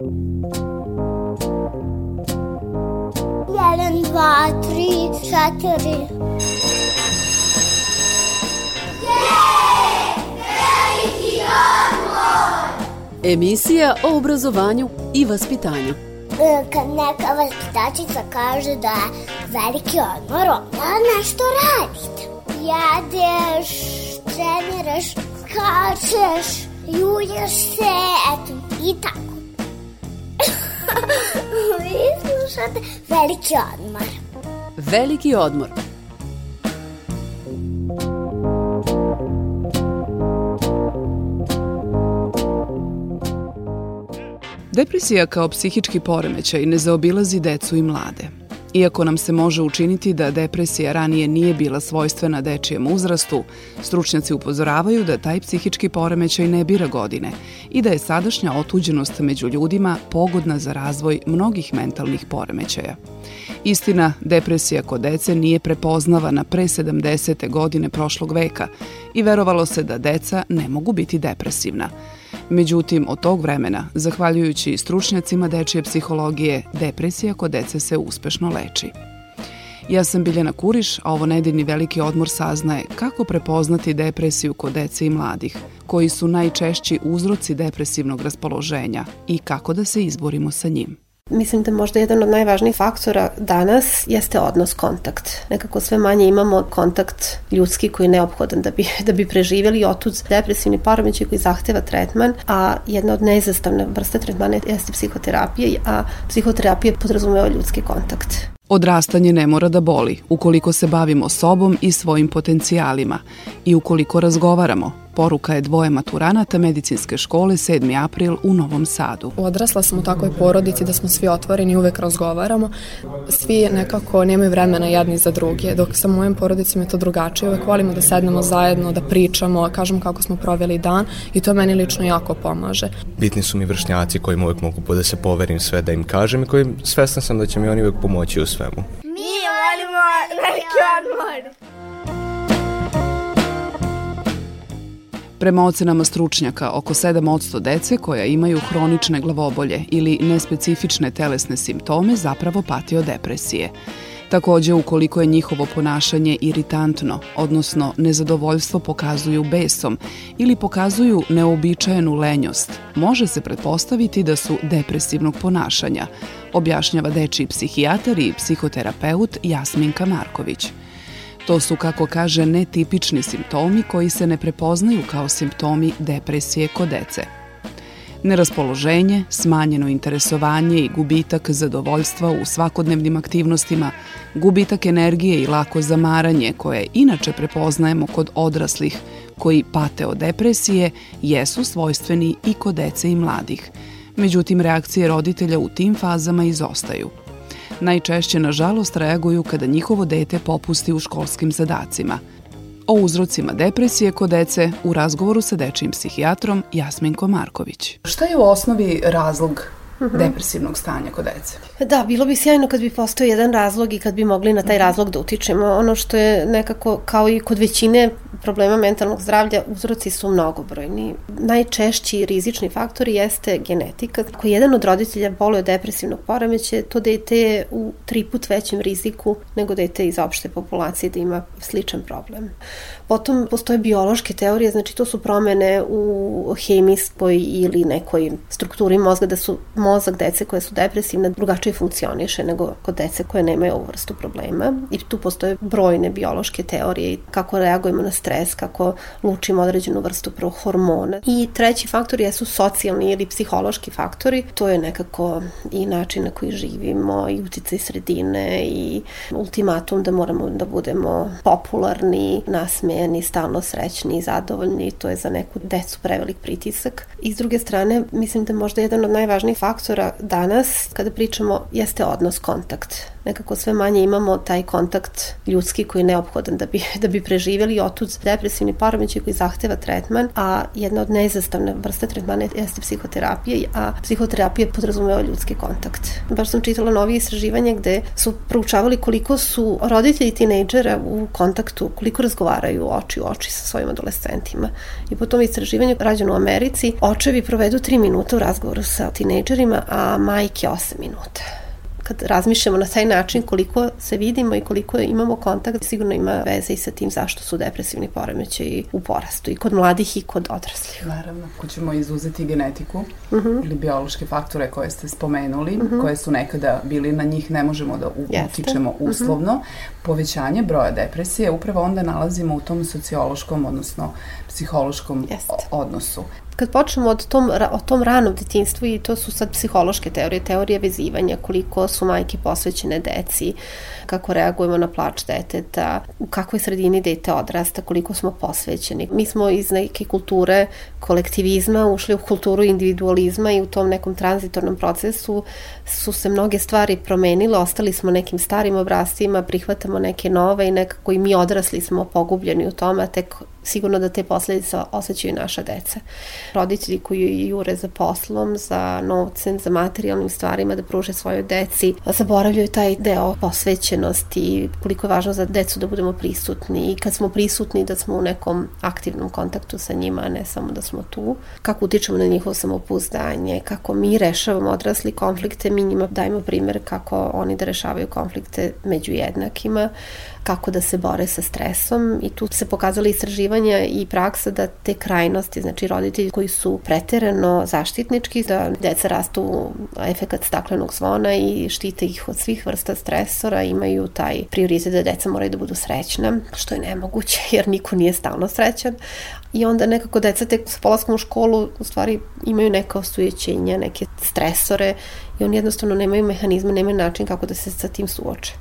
Jedan, dva, tri, četiri. Emisija o obrazovanju i vaspitanju. E, Kad neka vaspitačica kaže da je veliki odmor, onda nešto radite. Jedeš, treniraš, skačeš, julješ se, eto, i tako. Vi slušate veliki odmor. Veliki odmor. Depresija kao psihički poremećaj ne zaobilazi decu i mlade. Iako nam se može učiniti da depresija ranije nije bila svojstvena dečijem uzrastu, stručnjaci upozoravaju da taj psihički poremećaj ne bira godine i da je sadašnja otuđenost među ljudima pogodna za razvoj mnogih mentalnih poremećaja. Istina, depresija kod dece nije prepoznavana pre 70. godine prošlog veka i verovalo se da deca ne mogu biti depresivna – Međutim, od tog vremena, zahvaljujući stručnjacima dečije psihologije, depresija kod dece se uspešno leči. Ja sam Biljana Kuriš, a ovo nedeljni veliki odmor saznaje kako prepoznati depresiju kod dece i mladih, koji su najčešći uzroci depresivnog raspoloženja i kako da se izborimo sa njim. Mislim da možda jedan od najvažnijih faktora danas jeste odnos kontakt. Nekako sve manje imamo kontakt ljudski koji je neophodan da bi, da bi preživjeli otud depresivni poremećaj koji zahteva tretman, a jedna od neizastavne vrste tretmana jeste psihoterapija, a psihoterapija podrazumeva ljudski kontakt. Odrastanje ne mora da boli ukoliko se bavimo sobom i svojim potencijalima i ukoliko razgovaramo, poruka je dvoje maturanata medicinske škole 7. april u Novom Sadu. Odrasla sam u takvoj porodici da smo svi otvoreni i uvek razgovaramo. Svi nekako nemaju vremena jedni za druge, dok sa mojim porodicom je to drugačije. Uvek volimo da sednemo zajedno, da pričamo, kažemo kako smo proveli dan i to meni lično jako pomaže. Bitni su mi vršnjaci kojim uvek mogu da se poverim sve da im kažem i kojim svestan sam da će mi oni uvek pomoći u svemu. Mi volimo veliki odmor. Prema ocenama stručnjaka, oko 7% dece koja imaju hronične glavobolje ili nespecifične telesne simptome zapravo pati od depresije. Takođe, ukoliko je njihovo ponašanje iritantno, odnosno nezadovoljstvo pokazuju besom ili pokazuju neobičajenu lenjost, može se pretpostaviti da su depresivnog ponašanja, objašnjava dečiji psihijatar i psihoterapeut Jasminka Marković. To su, kako kaže, netipični simptomi koji se ne prepoznaju kao simptomi depresije kod dece. Neraspoloženje, smanjeno interesovanje i gubitak zadovoljstva u svakodnevnim aktivnostima, gubitak energije i lako zamaranje koje inače prepoznajemo kod odraslih koji pate od depresije jesu svojstveni i kod dece i mladih. Međutim, reakcije roditelja u tim fazama izostaju – najčešće nažalost reaguju kada njihovo dete popusti u školskim zadacima. O uzrocima depresije kod dece u razgovoru sa dečijim psihijatrom Jasminko Marković. Šta je u osnovi razlog depresivnog stanja kod dece. Da, bilo bi sjajno kad bi postao jedan razlog i kad bi mogli na taj razlog da utičemo. Ono što je nekako, kao i kod većine problema mentalnog zdravlja, uzroci su mnogobrojni. Najčešći rizični faktor jeste genetika. Ako jedan od roditelja boluje depresivnog poremeća, to dete je u tri put većem riziku nego dete iz opšte populacije da ima sličan problem. Potom postoje biološke teorije, znači to su promene u hemijskoj ili nekoj strukturi mozga da su mozak dece koje su depresivne drugačije funkcioniše nego kod dece koje nemaju ovu vrstu problema i tu postoje brojne biološke teorije kako reagujemo na stres, kako lučimo određenu vrstu hormona. I treći faktor jesu socijalni ili psihološki faktori, to je nekako i način na koji živimo i uticaj sredine i ultimatum da moramo da budemo popularni, nasmejani, stalno srećni i zadovoljni, to je za neku decu prevelik pritisak. I s druge strane, mislim da možda jedan od najvažnijih faktora danas, kada pričamo, jeste odnos, kontakt nekako sve manje imamo taj kontakt ljudski koji je neophodan da bi, da bi preživjeli i otud depresivni poremećaj koji zahteva tretman, a jedna od neizastavne vrste tretmana jeste psihoterapija, a psihoterapija podrazumeva ljudski kontakt. Baš sam čitala novije istraživanje gde su proučavali koliko su roditelji tinejdžera u kontaktu, koliko razgovaraju oči u oči sa svojim adolescentima. I po tom istraživanju rađeno u Americi, očevi provedu 3 minuta u razgovoru sa tinejdžerima, a majke 8 minuta kad razmišljamo na taj način koliko se vidimo i koliko imamo kontakt, sigurno ima veze i sa tim zašto su depresivni poremećaji u porastu i kod mladih i kod odraslih. Naravno, ako ćemo izuzeti genetiku uh mhm. -huh. ili biološke faktore koje ste spomenuli, uh mhm. -huh. koje su nekada bili na njih, ne možemo da utičemo mhm. uslovno, uh -huh. povećanje broja depresije upravo onda nalazimo u tom sociološkom, odnosno psihološkom Jeste. odnosu kad počnemo od tom, o tom ranom detinstvu i to su sad psihološke teorije, teorije vezivanja, koliko su majke posvećene deci, kako reagujemo na plač deteta, u kakvoj sredini dete odrasta, koliko smo posvećeni. Mi smo iz neke kulture kolektivizma ušli u kulturu individualizma i u tom nekom tranzitornom procesu su se mnoge stvari promenile, ostali smo nekim starim obrastima, prihvatamo neke nove i nekako i mi odrasli smo pogubljeni u tome, tek sigurno da te posledice osjećaju naša deca. Roditelji koji jure za poslom, za novcem, za materijalnim stvarima da pruže svojoj deci, zaboravljaju taj deo posvećenosti, koliko je važno za decu da budemo prisutni i kad smo prisutni da smo u nekom aktivnom kontaktu sa njima, a ne samo da smo tu. Kako utičemo na njihovo samopouzdanje, kako mi rešavamo odrasli konflikte, mi njima dajemo primer kako oni da rešavaju konflikte među jednakima, kako da se bore sa stresom i tu se pokazali istraživanja i praksa da te krajnosti, znači roditelji koji su preterano zaštitnički, da deca rastu efekat staklenog zvona i štite ih od svih vrsta stresora, imaju taj prioritet da deca moraju da budu srećna, što je nemoguće jer niko nije stalno srećan, i onda nekako deca tek sa polaskom u školu u stvari imaju neka osujećenja, neke stresore i oni jednostavno nemaju mehanizme, nemaju način kako da se sa tim suoče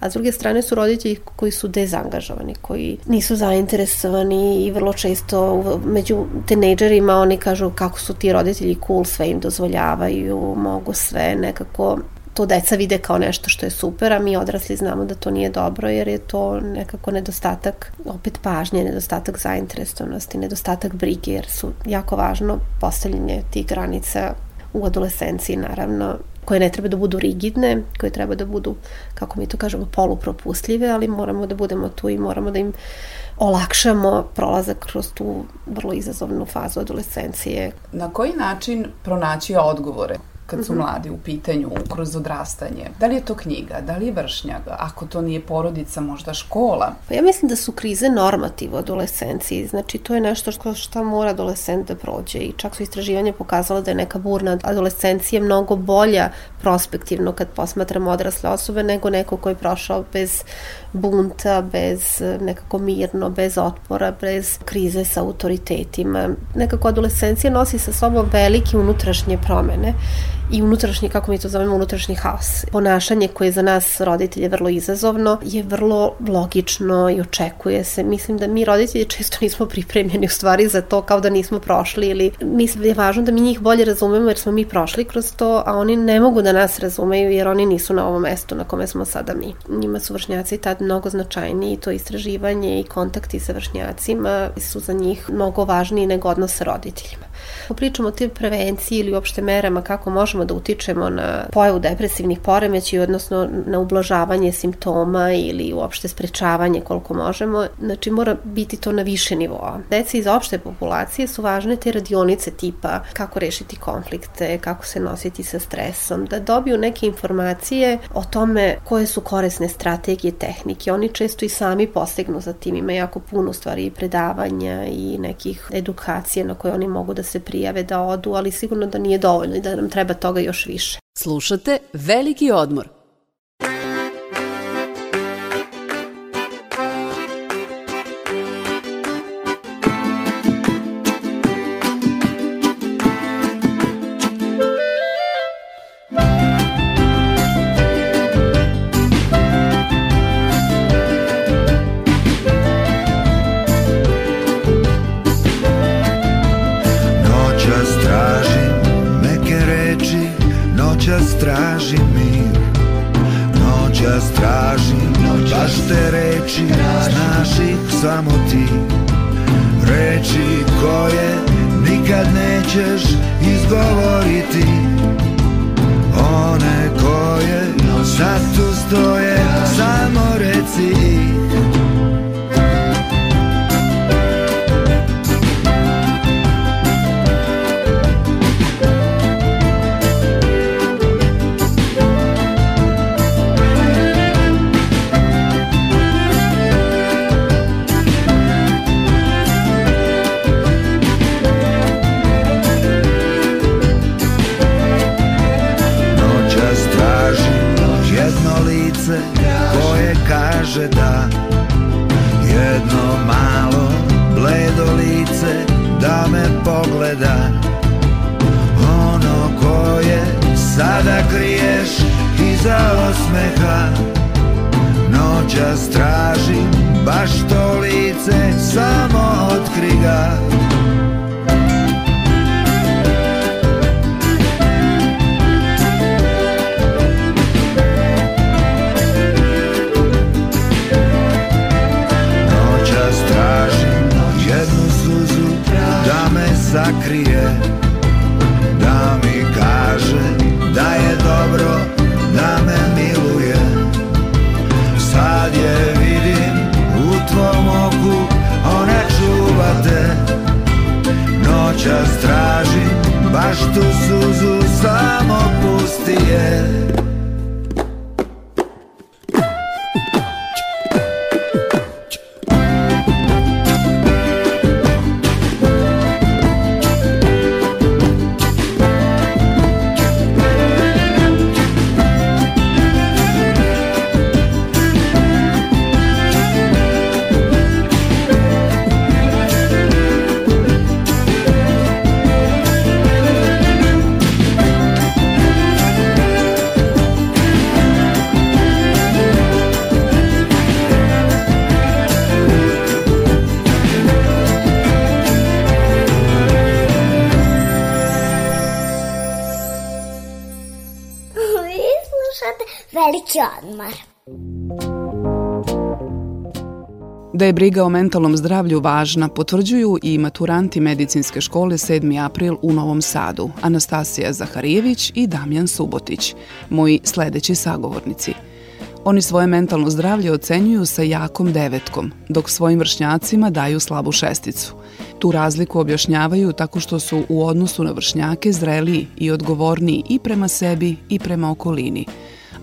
a s druge strane su roditelji koji su dezangažovani, koji nisu zainteresovani i vrlo često među tinejdžerima oni kažu kako su ti roditelji cool, sve im dozvoljavaju, mogu sve nekako to deca vide kao nešto što je super, a mi odrasli znamo da to nije dobro jer je to nekako nedostatak opet pažnje, nedostatak zainteresovanosti, nedostatak brige jer su jako važno postavljanje tih granica u adolescenciji naravno koje ne treba da budu rigidne, koje treba da budu, kako mi to kažemo, polupropustljive, ali moramo da budemo tu i moramo da im olakšamo prolazak kroz tu vrlo izazovnu fazu adolescencije. Na koji način pronaći odgovore? Kad su mhm. mladi u pitanju kroz odrastanje. Da li je to knjiga, da li je vršnjaga, ako to nije porodica, možda škola? Pa ja mislim da su krize normativ u adolescenciji, znači to je nešto što šta mora adolescent da prođe i čak su istraživanja pokazala da je neka burna adolescencija mnogo bolja prospektivno kad posmatramo odrasle osobe nego neko ko je prošao bez bunta, bez nekako mirno, bez otpora, bez krize sa autoritetima. Nekako adolescencija nosi sa sobom velike unutrašnje promene i unutrašnji, kako mi to zovemo, unutrašnji haos. Ponašanje koje je za nas roditelje vrlo izazovno je vrlo logično i očekuje se. Mislim da mi roditelji često nismo pripremljeni u stvari za to kao da nismo prošli ili mislim da je važno da mi njih bolje razumemo jer smo mi prošli kroz to, a oni ne mogu da nas razumeju jer oni nisu na ovom mestu na kome smo sada mi. Njima su vršnjaci tad mnogo značajniji, to istraživanje i kontakti sa vršnjacima su za njih mnogo važniji nego odnos sa roditeljima. Pričamo o te prevenciji ili uopšte merama kako možemo da utičemo na pojavu depresivnih poremeća, odnosno na ublažavanje simptoma ili uopšte sprečavanje koliko možemo. Znači mora biti to na više nivoa. Deci iz opšte populacije su važne te radionice tipa kako rešiti konflikte, kako se nositi sa stresom, da dobiju neke informacije o tome koje su korisne strategije, tehnike. Oni često i sami postegnu za tim, ima jako puno stvari i predavanja i nekih edukacija na koje oni mogu da se prijave da odu, ali sigurno da nije dovoljno i da nam treba toga još više. Slušate Veliki odmor – te reči Znaš ih samo ti. Reči koje nikad nećeš izgovoriti. One koje sad tu stoje Samo reci odmor. Da je briga o mentalnom zdravlju važna, potvrđuju i maturanti medicinske škole 7. april u Novom Sadu, Anastasija Zaharijević i Damjan Subotić, moji sledeći sagovornici. Oni svoje mentalno zdravlje ocenjuju sa jakom devetkom, dok svojim vršnjacima daju slabu šesticu. Tu razliku objašnjavaju tako što su u odnosu na vršnjake zreliji i odgovorniji i prema sebi i prema okolini –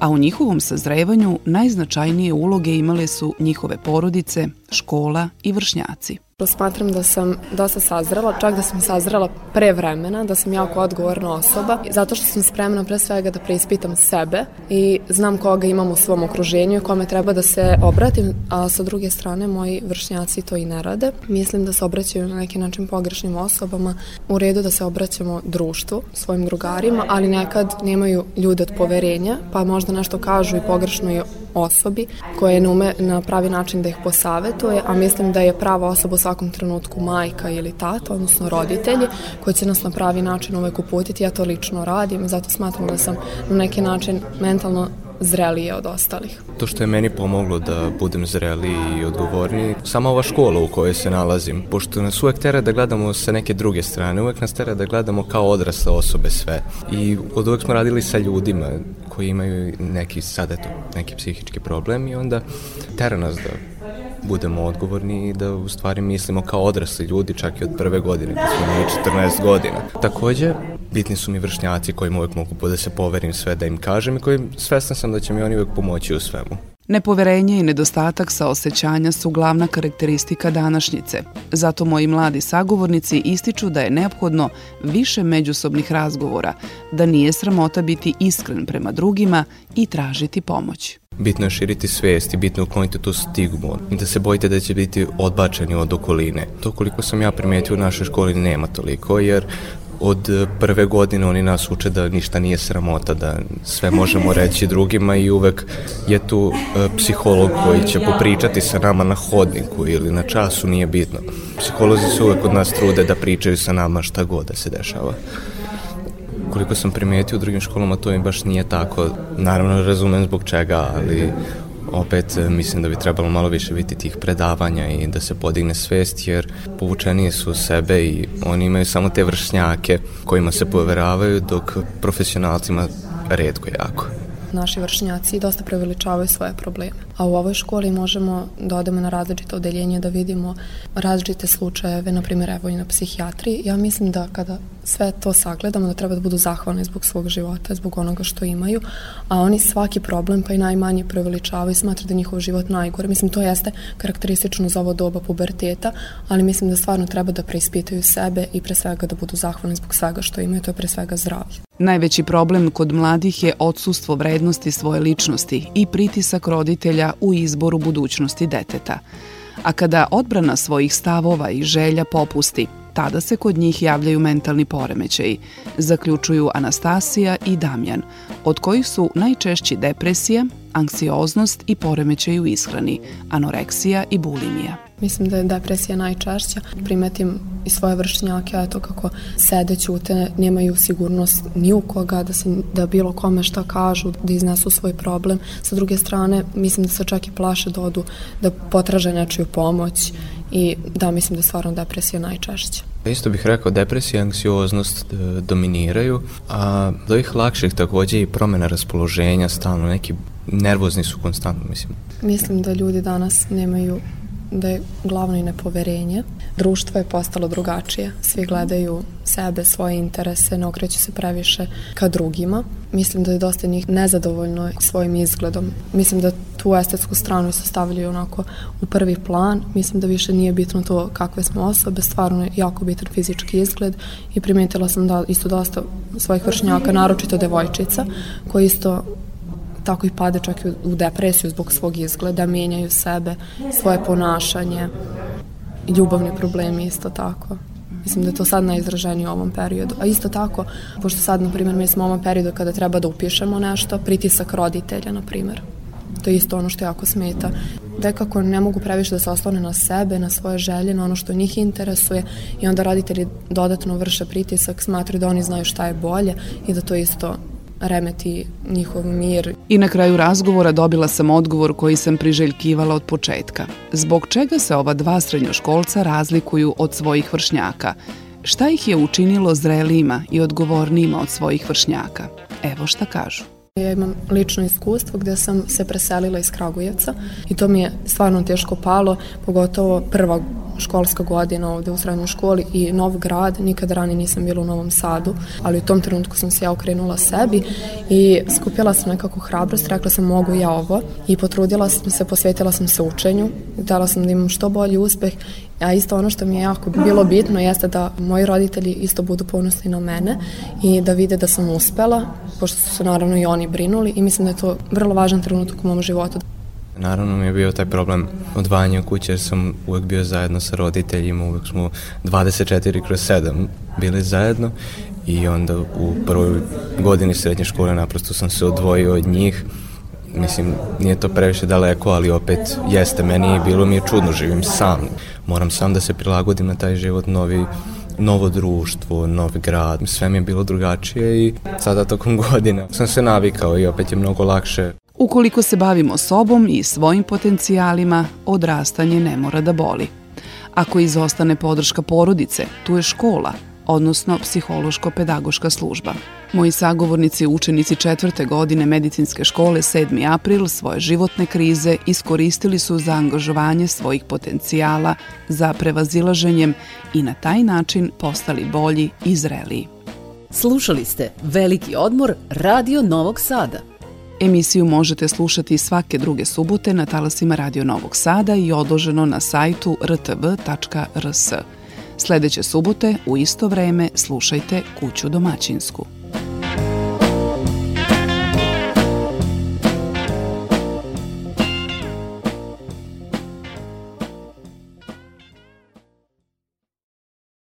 a u njihovom sazrevanju najznačajnije uloge imale su njihove porodice, škola i vršnjaci. Smatram da sam dosta sazrela, čak da sam sazrela pre vremena, da sam jako odgovorna osoba, zato što sam spremna pre svega da preispitam sebe i znam koga imam u svom okruženju i kome treba da se obratim, a sa druge strane moji vršnjaci to i ne rade. Mislim da se obraćaju na neki način pogrešnim osobama, u redu da se obraćamo društvu, svojim drugarima, ali nekad nemaju ljude od poverenja, pa možda nešto kažu i pogrešnoj osobi koja ne ume na pravi način da ih posavetuje, a mislim da je prava osoba u svakom trenutku majka ili tata, odnosno roditelji, koji će nas na pravi način uvek uputiti. Ja to lično radim zato smatram da sam na neki način mentalno zrelije od ostalih. To što je meni pomoglo da budem zreliji i odgovorniji, sama ova škola u kojoj se nalazim, pošto nas uvek tera da gledamo sa neke druge strane, uvek nas tera da gledamo kao odrasle osobe sve. I od uvek smo radili sa ljudima koji imaju neki, sad eto, neki psihički problem i onda tera nas da budemo odgovorni i da u stvari mislimo kao odrasli ljudi čak i od prve godine kad smo imali 14 godina. Takođe, bitni su mi vršnjaci kojim uvek mogu da se poverim sve da im kažem i koji svestan sam da će mi oni uvek pomoći u svemu. Nepoverenje i nedostatak saosećanja su glavna karakteristika današnjice. Zato moji mladi sagovornici ističu da je neophodno više međusobnih razgovora, da nije sramota biti iskren prema drugima i tražiti pomoć. Bitno je širiti svest i bitno ukloniti tu stigmu, da se bojite da će biti odbačeni od okoline. To koliko sam ja primetio u našoj školi nema toliko, jer od prve godine oni nas uče da ništa nije sramota, da sve možemo reći drugima i uvek je tu e, psiholog koji će popričati sa nama na hodniku ili na času, nije bitno. Psiholozi se uvek od nas trude da pričaju sa nama šta god da se dešava. koliko sam primetio u drugim školama, to mi baš nije tako. Naravno, razumem zbog čega, ali opet e, mislim da bi trebalo malo više biti tih predavanja i da se podigne svest jer povučenije su sebe i oni imaju samo te vršnjake kojima se poveravaju dok profesionalcima redko jako naši vršnjaci dosta preveličavaju svoje probleme. A u ovoj školi možemo da odemo na različite odeljenje da vidimo različite slučajeve, na primjer evo i na psihijatriji. Ja mislim da kada sve to sagledamo da treba da budu zahvalni zbog svog života, zbog onoga što imaju, a oni svaki problem pa i najmanje preveličavaju i smatraju da njihov život najgore. Mislim, to jeste karakteristično za ovo doba puberteta, ali mislim da stvarno treba da preispitaju sebe i pre svega da budu zahvalni zbog svega što imaju, to je pre svega zdravlje. Najveći problem kod mladih je odsustvo vrednosti svoje ličnosti i pritisak roditelja u izboru budućnosti deteta. A kada odbrana svojih stavova i želja popusti, tada se kod njih javljaju mentalni poremećaji, zaključuju Anastasija i Damjan, od kojih su najčešći depresija, anksioznost i poremećaj u ishrani, anoreksija i bulimija. Mislim da je depresija najčešća. Primetim i svoje vršnjake, eto kako sede, ćute, nemaju sigurnost ni u koga, da, se, da bilo kome šta kažu, da iznesu svoj problem. Sa druge strane, mislim da se čak i plaše da odu, da potraže nečiju pomoć i da, mislim da je stvarno depresija najčešća. Isto bih rekao, depresija i anksioznost e, dominiraju, a do ih lakših takođe i promena raspoloženja, stalno neki nervozni su konstantno, mislim. Mislim da ljudi danas nemaju da je glavno i nepoverenje. Društvo je postalo drugačije. Svi gledaju sebe, svoje interese, ne okreću se previše ka drugima. Mislim da je dosta njih nezadovoljno svojim izgledom. Mislim da tu estetsku stranu se stavljaju onako u prvi plan. Mislim da više nije bitno to kakve smo osobe, stvarno je jako bitan fizički izgled i primetila sam da isto dosta svojih vršnjaka, naročito devojčica, koji isto tako i pade čak i u depresiju zbog svog izgleda, menjaju sebe, svoje ponašanje, ljubavni problemi isto tako. Mislim da je to sad najizraženije u ovom periodu. A isto tako, pošto sad, na primjer, mi smo u ovom periodu kada treba da upišemo nešto, pritisak roditelja, na primjer. To je isto ono što jako smeta. Dekako ne mogu previše da se oslone na sebe, na svoje želje, na ono što njih interesuje i onda roditelji dodatno vrše pritisak, smatruju da oni znaju šta je bolje i da to isto remeti njihov mir. I na kraju razgovora dobila sam odgovor koji sam priželjkivala od početka. Zbog čega se ova dva srednjoškolca razlikuju od svojih vršnjaka? Šta ih je učinilo zrelijima i odgovornijima od svojih vršnjaka? Evo šta kažu. Ja imam lično iskustvo gde sam se preselila iz Kragujevca i to mi je stvarno teško palo, pogotovo prva školska godina ovde u srednjoj školi i nov grad, nikada ranije nisam bila u Novom Sadu, ali u tom trenutku sam se ja okrenula sebi i skupila sam nekako hrabrost, rekla sam mogu ja ovo i potrudila sam se, posvetila sam se učenju, htela sam da imam što bolji uspeh, a isto ono što mi je jako bilo bitno jeste da moji roditelji isto budu ponosni na mene i da vide da sam uspela, pošto su se naravno i oni brinuli i mislim da je to vrlo važan trenutak u mom životu. Naravno mi je bio taj problem odvajanja kuće jer sam uvek bio zajedno sa roditeljima, uvek smo 24 kroz 7 bili zajedno i onda u prvoj godini srednje škole naprosto sam se odvojio od njih. Mislim, nije to previše daleko, ali opet jeste meni i bilo mi je čudno, živim sam. Moram sam da se prilagodim na taj život novi, novo društvo, novi grad, sve mi je bilo drugačije i sada tokom godina sam se navikao i opet je mnogo lakše Ukoliko se bavimo sobom i svojim potencijalima, odrastanje ne mora da boli. Ako izostane podrška porodice, tu je škola, odnosno psihološko-pedagoška služba. Moji sagovornici učenici četvrte godine medicinske škole 7. april svoje životne krize iskoristili su za angažovanje svojih potencijala za prevazilaženjem i na taj način postali bolji i zreliji. Slušali ste Veliki odmor Radio Novog Sada. Emisiju možete slušati svake druge subote na talasima Radio Novog Sada i odloženo na sajtu rtv.rs. Sledeće subote u isto vreme slušajte Kuću domaćinsku.